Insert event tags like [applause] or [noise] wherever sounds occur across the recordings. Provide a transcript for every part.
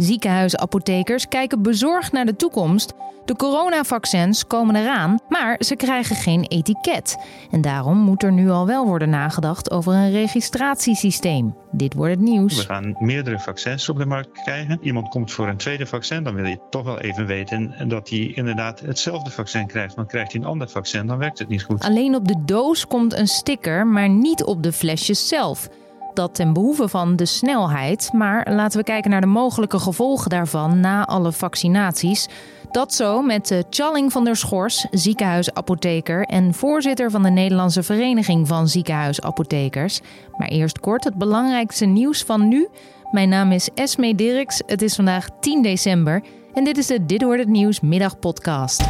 Ziekenhuisapothekers kijken bezorgd naar de toekomst. De coronavaccins komen eraan, maar ze krijgen geen etiket. En daarom moet er nu al wel worden nagedacht over een registratiesysteem. Dit wordt het nieuws. We gaan meerdere vaccins op de markt krijgen. Iemand komt voor een tweede vaccin, dan wil je toch wel even weten dat hij inderdaad hetzelfde vaccin krijgt. Want krijgt hij een ander vaccin, dan werkt het niet goed. Alleen op de doos komt een sticker, maar niet op de flesjes zelf dat ten behoeve van de snelheid. Maar laten we kijken naar de mogelijke gevolgen daarvan na alle vaccinaties. Dat zo met Challing van der Schors, ziekenhuisapotheker en voorzitter van de Nederlandse Vereniging van Ziekenhuisapothekers. Maar eerst kort het belangrijkste nieuws van nu. Mijn naam is Esme Dirks. Het is vandaag 10 december en dit is de Dit wordt het nieuws middagpodcast.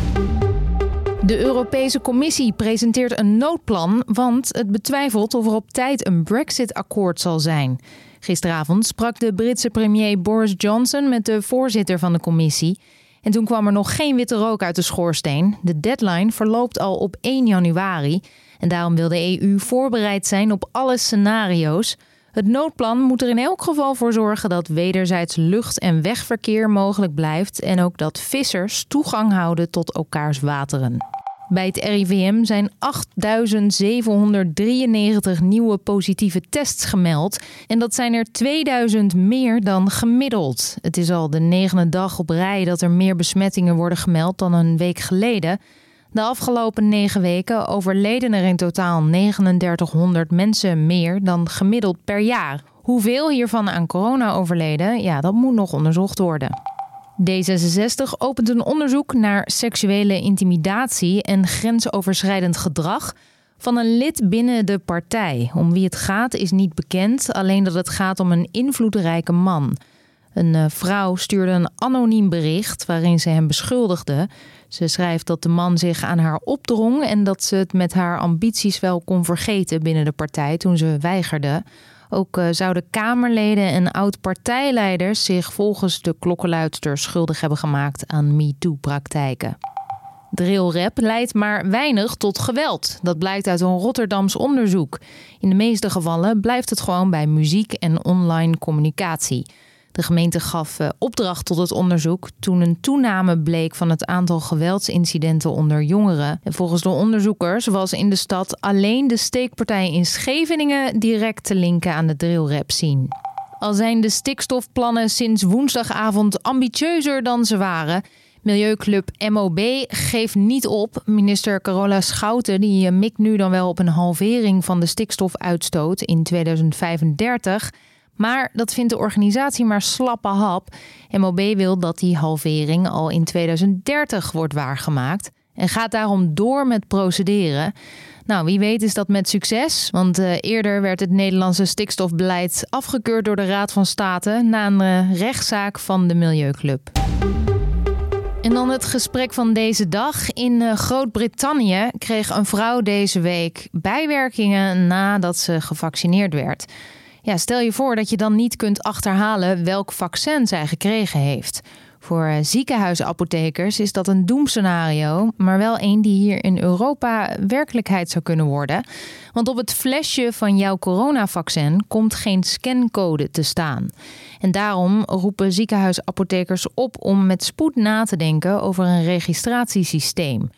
De Europese Commissie presenteert een noodplan, want het betwijfelt of er op tijd een Brexit-akkoord zal zijn. Gisteravond sprak de Britse premier Boris Johnson met de voorzitter van de commissie. En toen kwam er nog geen witte rook uit de schoorsteen. De deadline verloopt al op 1 januari. En daarom wil de EU voorbereid zijn op alle scenario's. Het noodplan moet er in elk geval voor zorgen dat wederzijds lucht- en wegverkeer mogelijk blijft en ook dat vissers toegang houden tot elkaars wateren. Bij het RIVM zijn 8.793 nieuwe positieve tests gemeld. En dat zijn er 2000 meer dan gemiddeld. Het is al de negende dag op rij dat er meer besmettingen worden gemeld dan een week geleden. De afgelopen negen weken overleden er in totaal 3900 mensen meer dan gemiddeld per jaar. Hoeveel hiervan aan corona overleden, ja, dat moet nog onderzocht worden. D66 opent een onderzoek naar seksuele intimidatie en grensoverschrijdend gedrag van een lid binnen de partij. Om wie het gaat is niet bekend, alleen dat het gaat om een invloedrijke man. Een eh, vrouw stuurde een anoniem bericht waarin ze hem beschuldigde. Ze schrijft dat de man zich aan haar opdrong en dat ze het met haar ambities wel kon vergeten binnen de partij toen ze weigerde. Ook uh, zouden Kamerleden en oud-partijleiders zich volgens de klokkenluidster schuldig hebben gemaakt aan MeToo-praktijken. Drillrap leidt maar weinig tot geweld. Dat blijkt uit een Rotterdams onderzoek. In de meeste gevallen blijft het gewoon bij muziek en online communicatie. De gemeente gaf eh, opdracht tot het onderzoek toen een toename bleek van het aantal geweldsincidenten onder jongeren. En volgens de onderzoekers was in de stad alleen de steekpartij in Scheveningen direct te linken aan de drillrap scene. Al zijn de stikstofplannen sinds woensdagavond ambitieuzer dan ze waren. Milieuclub MOB geeft niet op. Minister Carola Schouten die eh, mikt nu dan wel op een halvering van de stikstofuitstoot in 2035. Maar dat vindt de organisatie maar slappe hap. MOB wil dat die halvering al in 2030 wordt waargemaakt en gaat daarom door met procederen. Nou, wie weet is dat met succes, want uh, eerder werd het Nederlandse stikstofbeleid afgekeurd door de Raad van State na een uh, rechtszaak van de Milieuclub. En dan het gesprek van deze dag. In uh, Groot-Brittannië kreeg een vrouw deze week bijwerkingen nadat ze gevaccineerd werd. Ja, stel je voor dat je dan niet kunt achterhalen welk vaccin zij gekregen heeft. Voor eh, ziekenhuisapothekers is dat een doemscenario, maar wel een die hier in Europa werkelijkheid zou kunnen worden. Want op het flesje van jouw coronavaccin komt geen scancode te staan. En daarom roepen ziekenhuisapothekers op om met spoed na te denken over een registratiesysteem.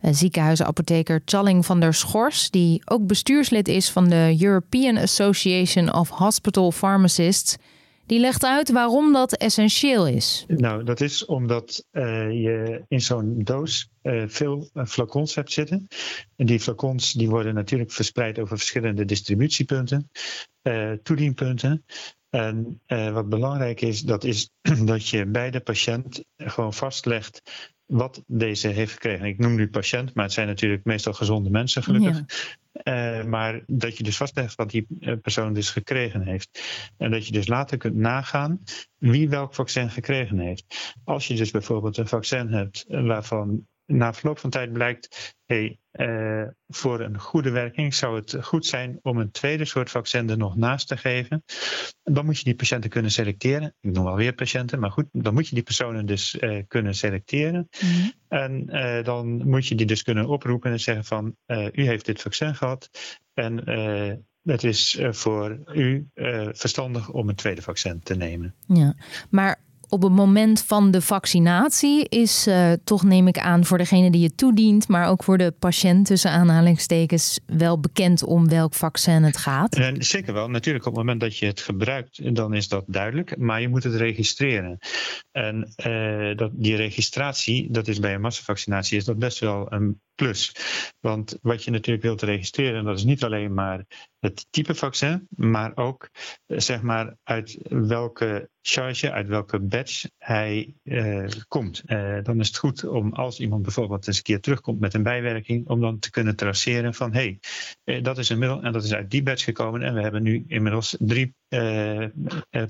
Ziekenhuisapotheker Challing van der Schors, die ook bestuurslid is van de European Association of Hospital Pharmacists, die legt uit waarom dat essentieel is. Nou, dat is omdat uh, je in zo'n doos uh, veel eh, flacons hebt zitten. En die flacons die worden natuurlijk verspreid over verschillende distributiepunten, toedienpunten. En wat belangrijk is, dat is [clears throat] dat je bij de patiënt gewoon vastlegt wat deze heeft gekregen. Ik noem nu patiënt, maar het zijn natuurlijk meestal gezonde mensen gelukkig. Uh, maar dat je dus vastlegt wat die eh, persoon dus gekregen heeft. En dat je dus later kunt nagaan wie welk vaccin gekregen heeft. Als je dus bijvoorbeeld een vaccin hebt waarvan na verloop van tijd blijkt, hey, uh, voor een goede werking zou het goed zijn om een tweede soort vaccin er nog naast te geven. Dan moet je die patiënten kunnen selecteren. Ik noem alweer patiënten, maar goed, dan moet je die personen dus uh, kunnen selecteren. Mm -hmm. En uh, dan moet je die dus kunnen oproepen en zeggen van, u heeft dit vaccin gehad en het is voor u verstandig om een tweede vaccin te nemen. Ja, maar op het moment van de vaccinatie is uh, toch, neem ik aan, voor degene die het toedient, maar ook voor de patiënt tussen aanhalingstekens wel bekend om welk vaccin het gaat? Uh, zeker wel. Natuurlijk, op het moment dat je het gebruikt, dan is dat duidelijk. Maar je moet het registreren. En uh, dat, die registratie, dat is bij een massavaccinatie, is dat best wel een plus. Want wat je natuurlijk wilt registreren, dat is niet alleen maar het type vaccin, maar ook zeg maar uit welke charge, uit welke badge hij uh, komt. Uh, dan is het goed om als iemand bijvoorbeeld eens een keer terugkomt met een bijwerking, om dan te kunnen traceren van hé, hey, dat is een middel en dat is uit die badge gekomen en we hebben nu inmiddels drie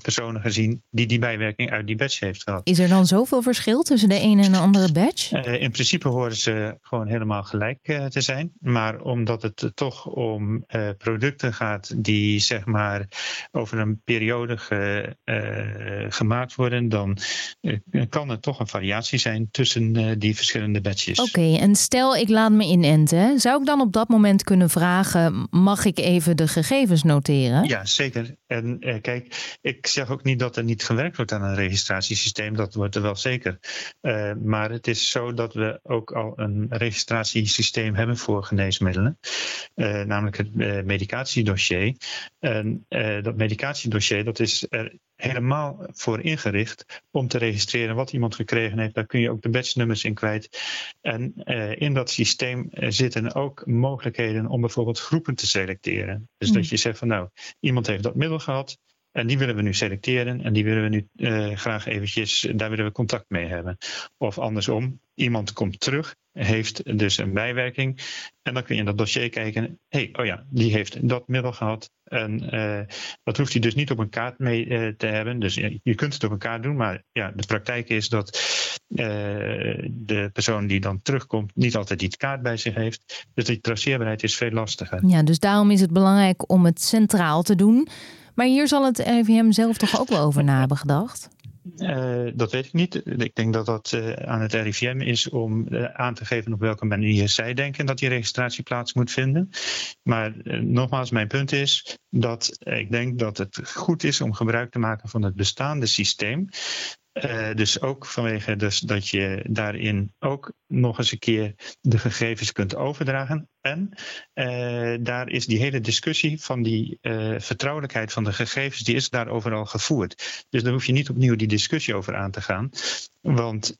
personen gezien die die bijwerking uit die badge heeft gehad. Is er dan zoveel verschil tussen de ene en de andere badge? in principe horen ze gewoon helemaal gelijk te zijn, maar omdat het toch om producten gaat die zeg maar over een periode ge, gemaakt worden, dan kan er toch een variatie zijn tussen die verschillende batches. Oké, okay, en stel ik laat me inenten, zou ik dan op dat moment kunnen vragen: mag ik even de gegevens noteren? Ja, zeker. En kijk, ik zeg ook niet dat er niet gewerkt wordt aan een registratiesysteem, dat wordt er wel zeker. maar het is zo dat we ook al een registratiesysteem hebben voor geneesmiddelen, namelijk het medicatiedossier. En dat medicatiedossier, dat is er helemaal voor ingericht om te registreren wat iemand gekregen heeft. Daar kun je ook de batchnummers in kwijt. En uh, in dat systeem zitten ook mogelijkheden om bijvoorbeeld groepen te selecteren. Dus mm. dat je zegt van nou, iemand heeft dat middel gehad. En die willen we nu selecteren en die willen we nu uh, graag eventjes, daar willen we contact mee hebben. Of andersom, iemand komt terug heeft dus een bijwerking. En dan kun je in dat dossier kijken, hey, oh ja, die heeft dat middel gehad. En uh, dat hoeft hij dus niet op een kaart mee uh, te hebben. Dus je kunt het op een kaart doen, maar ja, de praktijk is dat uh, de persoon die dan terugkomt niet altijd die kaart bij zich heeft. Dus die traceerbaarheid is veel lastiger. Ja, dus daarom is het belangrijk om het centraal te doen. Maar hier zal het RIVM zelf toch ook wel over na gedacht? Uh, dat weet ik niet. Ik denk dat dat uh, aan het RIVM is om uh, aan te geven op welke manier zij denken dat die registratie plaats moet vinden. Maar nogmaals, mijn punt is dat ik denk dat het goed is om gebruik te maken van het bestaande systeem. Uh, dus ook vanwege dus dat je daarin ook nog eens een keer de gegevens kunt overdragen. En uh, daar is die hele discussie van die uh, vertrouwelijkheid van de gegevens, die is daar overal gevoerd. Dus daar hoef je niet opnieuw die discussie over aan te gaan. Want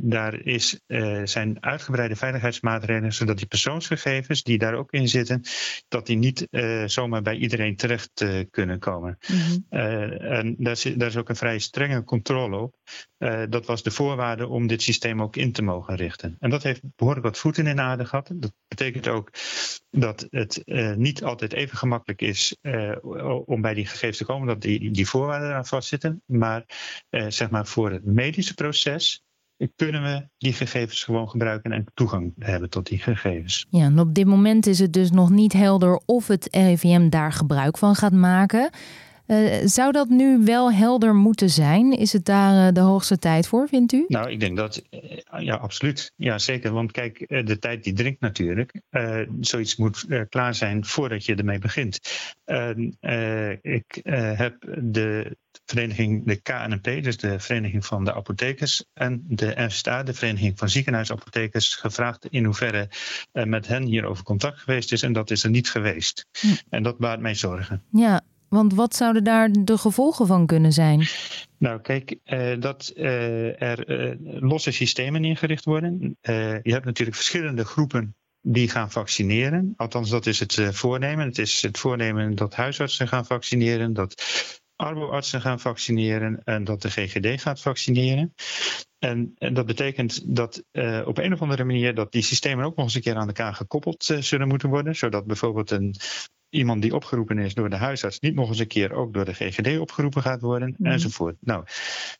daar is, zijn uitgebreide veiligheidsmaatregelen, zodat die persoonsgegevens die daar ook in zitten, dat die niet zomaar bij iedereen terecht kunnen komen. Mm-hmm. en daar is, daar is ook een vrij strenge controle op. dat was de voorwaarde om dit systeem ook in te mogen richten. En dat heeft behoorlijk wat voeten in de aarde gehad. Dat betekent ook dat het uh, niet altijd even gemakkelijk is uh, om bij die gegevens te komen, dat die, die voorwaarden eraan vastzitten. Maar zeg maar voor het medische proces kunnen we die gegevens gewoon gebruiken en toegang hebben tot die gegevens. Ja, en op dit moment is het dus nog niet helder of het RIVM daar gebruik van gaat maken. Uh, zou dat nu wel helder moeten zijn? Is het daar uh, de hoogste tijd voor, vindt u? Nou, ik denk dat, uh, ja, absoluut. Ja, zeker. Want kijk, de tijd die dringt natuurlijk. zoiets moet klaar zijn voordat je ermee begint. ik heb de vereniging, de KNP, dus de Vereniging van de Apothekers, en de NSTA, de Vereniging van Ziekenhuisapothekers, gevraagd in hoeverre met hen hierover contact geweest is. En dat is er niet geweest. Hm. En dat baart mij zorgen. Ja, want wat zouden daar de gevolgen van kunnen zijn? Nou, kijk, uh, dat uh, er uh, losse systemen ingericht worden. je hebt natuurlijk verschillende groepen die gaan vaccineren. Althans, dat is het voornemen. Het is het voornemen dat huisartsen gaan vaccineren, dat arboartsen gaan vaccineren en dat de GGD gaat vaccineren. En, dat betekent dat op een of andere manier dat die systemen ook nog eens een keer aan elkaar gekoppeld zullen moeten worden. Zodat bijvoorbeeld een iemand die opgeroepen is door de huisarts niet nog eens een keer ook door de GGD opgeroepen gaat worden, mm. enzovoort. Nou,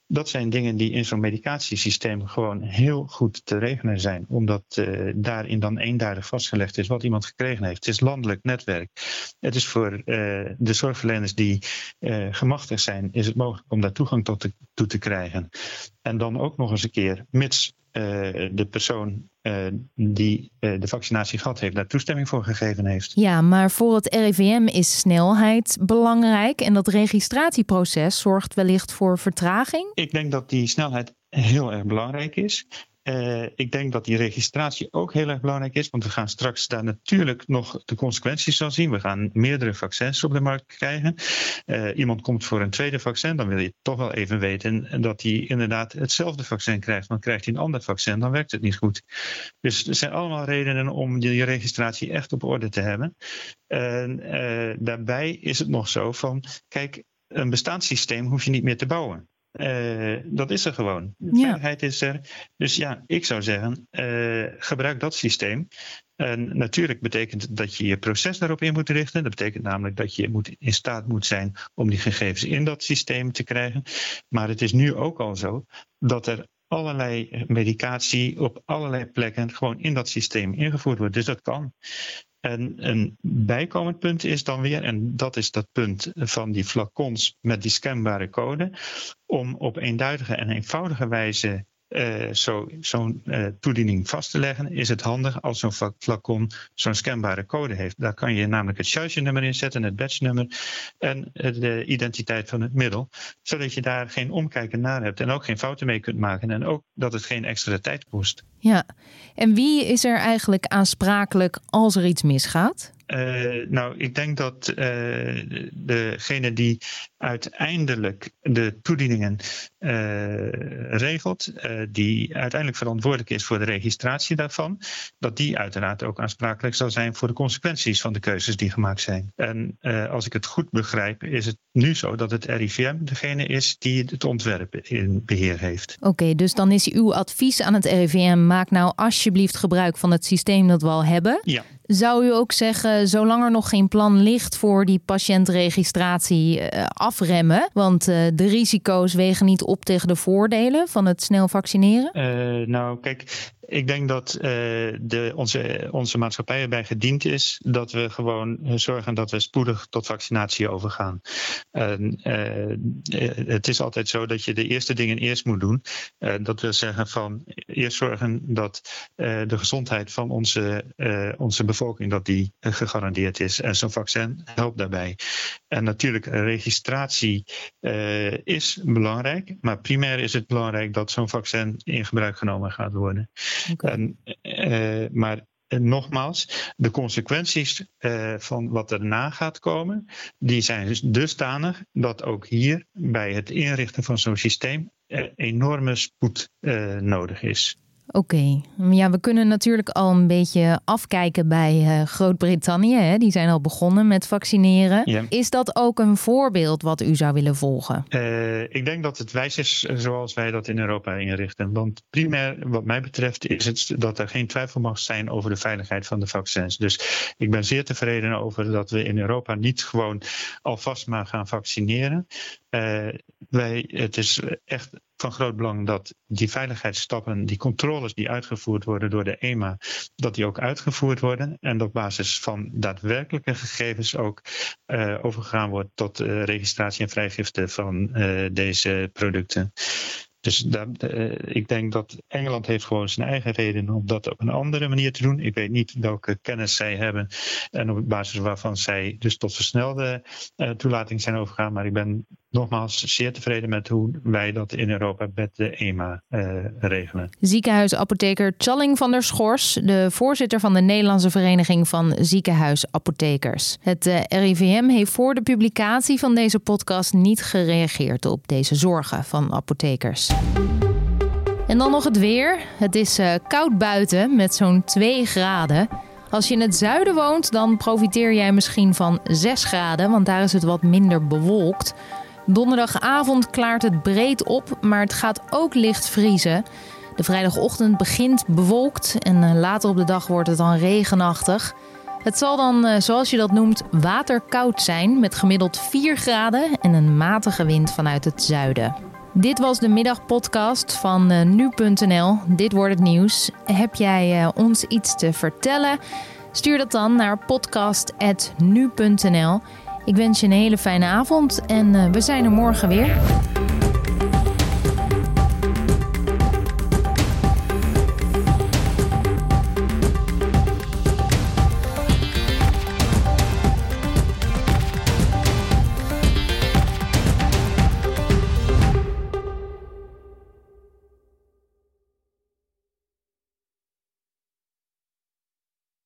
dat zijn dingen die in zo'n medicatiesysteem gewoon heel goed te regelen zijn, omdat uh, daarin dan eenduidig vastgelegd is wat iemand gekregen heeft. Het is landelijk netwerk. Het is voor uh, de zorgverleners die uh, gemachtigd zijn, is het mogelijk om daar toegang tot te, toe te krijgen. En dan ook nog eens een keer, mits de persoon die de vaccinatie gehad heeft, daar toestemming voor gegeven heeft. Ja, maar voor het RIVM is snelheid belangrijk en dat registratieproces zorgt wellicht voor vertraging? Ik denk dat die snelheid heel erg belangrijk is. Uh, ik denk dat die registratie ook heel erg belangrijk is, want we gaan straks daar natuurlijk nog de consequenties van zien. We gaan meerdere vaccins op de markt krijgen. Uh, iemand komt voor een tweede vaccin, dan wil je toch wel even weten dat hij inderdaad hetzelfde vaccin krijgt. Want krijgt hij een ander vaccin, dan werkt het niet goed. Dus er zijn allemaal redenen om die registratie echt op orde te hebben. En uh, daarbij is het nog zo van, kijk, een bestaanssysteem hoef je niet meer te bouwen. Uh, dat is er gewoon. De veiligheid is er. Dus ja, ik zou zeggen, uh, gebruik dat systeem. En natuurlijk betekent dat je je proces daarop in moet richten. Dat betekent namelijk dat je moet, in staat moet zijn om die gegevens in dat systeem te krijgen. Maar het is nu ook al zo dat er allerlei medicatie op allerlei plekken gewoon in dat systeem ingevoerd wordt. Dus dat kan. En een bijkomend punt is dan weer, en dat is dat punt van die flacons met die scanbare code, om op eenduidige en eenvoudige wijze uh, zo'n zo uh, toediening vast te leggen, is het handig als zo'n flacon zo'n scanbare code heeft. Daar kan je namelijk het charge-nummer in zetten, het batch-nummer en de identiteit van het middel, zodat je daar geen omkijken naar hebt en ook geen fouten mee kunt maken en ook dat het geen extra tijd kost. Ja, en wie is er eigenlijk aansprakelijk als er iets misgaat? Uh, nou, ik denk dat uh, degene die uiteindelijk de toedieningen uh, regelt, die uiteindelijk verantwoordelijk is voor de registratie daarvan, dat die uiteraard ook aansprakelijk zal zijn voor de consequenties van de keuzes die gemaakt zijn. En als ik het goed begrijp, is het nu zo dat het RIVM degene is die het ontwerp in beheer heeft. Oké, okay, dus dan is uw advies aan het RIVM: maak nou alsjeblieft gebruik van het systeem dat we al hebben. Ja. Zou u ook zeggen, zolang er nog geen plan ligt voor die patiëntregistratie, uh, afremmen? Want uh, de risico's wegen niet op tegen de voordelen van het snel vaccineren? Uh, nou, kijk, ik denk dat uh, de, onze, onze maatschappij erbij gediend is dat we gewoon zorgen dat we spoedig tot vaccinatie overgaan. Uh, het is altijd zo dat je de eerste dingen eerst moet doen. dat wil zeggen van eerst zorgen dat de gezondheid van onze, onze bevolking dat die gegarandeerd is. En zo'n vaccin helpt daarbij. En natuurlijk, registratie is belangrijk, maar primair is het belangrijk dat zo'n vaccin in gebruik genomen gaat worden. Uh, maar nogmaals, de consequenties uh, van wat erna gaat komen, die zijn dus dusdanig dat ook hier bij het inrichten van zo'n systeem enorme spoed nodig is. Oké, okay. ja, we kunnen natuurlijk al een beetje afkijken bij uh, Groot-Brittannië. Die zijn al begonnen met vaccineren. Is dat ook een voorbeeld wat u zou willen volgen? Uh, ik denk dat het wijs is zoals wij dat in Europa inrichten. Want primair, wat mij betreft, is het dat er geen twijfel mag zijn over de veiligheid van de vaccins. Dus ik ben zeer tevreden over dat we in Europa niet gewoon alvast maar gaan vaccineren. Uh, wij, het is echt van groot belang dat die veiligheidsstappen, die controles die uitgevoerd worden door de EMA, dat die ook uitgevoerd worden en op basis van daadwerkelijke gegevens ook uh, overgegaan wordt tot uh, registratie en vrijgifte van uh, deze producten. Dus ik denk dat Engeland heeft gewoon zijn eigen reden om dat op een andere manier te doen. Ik weet niet welke kennis zij hebben en op basis waarvan zij dus tot versnelde toelating zijn overgegaan. Maar ik ben nogmaals zeer tevreden met hoe wij dat in Europa met de EMA uh, regelen. Ziekenhuisapotheker Challing van der Schors, de voorzitter van de Nederlandse Vereniging van Ziekenhuisapothekers. Het uh, RIVM heeft voor de publicatie van deze podcast niet gereageerd op deze zorgen van apothekers. En dan nog het weer. Het is uh, koud buiten met zo'n 2 graden. Als je in het zuiden woont, dan profiteer jij misschien van 6 graden, want daar is het wat minder bewolkt. Donderdagavond klaart het breed op, maar het gaat ook licht vriezen. De vrijdagochtend begint bewolkt en later op de dag wordt het dan regenachtig. Het zal dan, zoals je dat noemt, waterkoud zijn met gemiddeld 4 graden en een matige wind vanuit het zuiden. Dit was de middagpodcast van uh, nu.nl. Dit wordt het nieuws. Heb jij ons iets te vertellen? Stuur dat dan naar podcast.nu.nl. Ik wens je een hele fijne avond en uh, we zijn er morgen weer.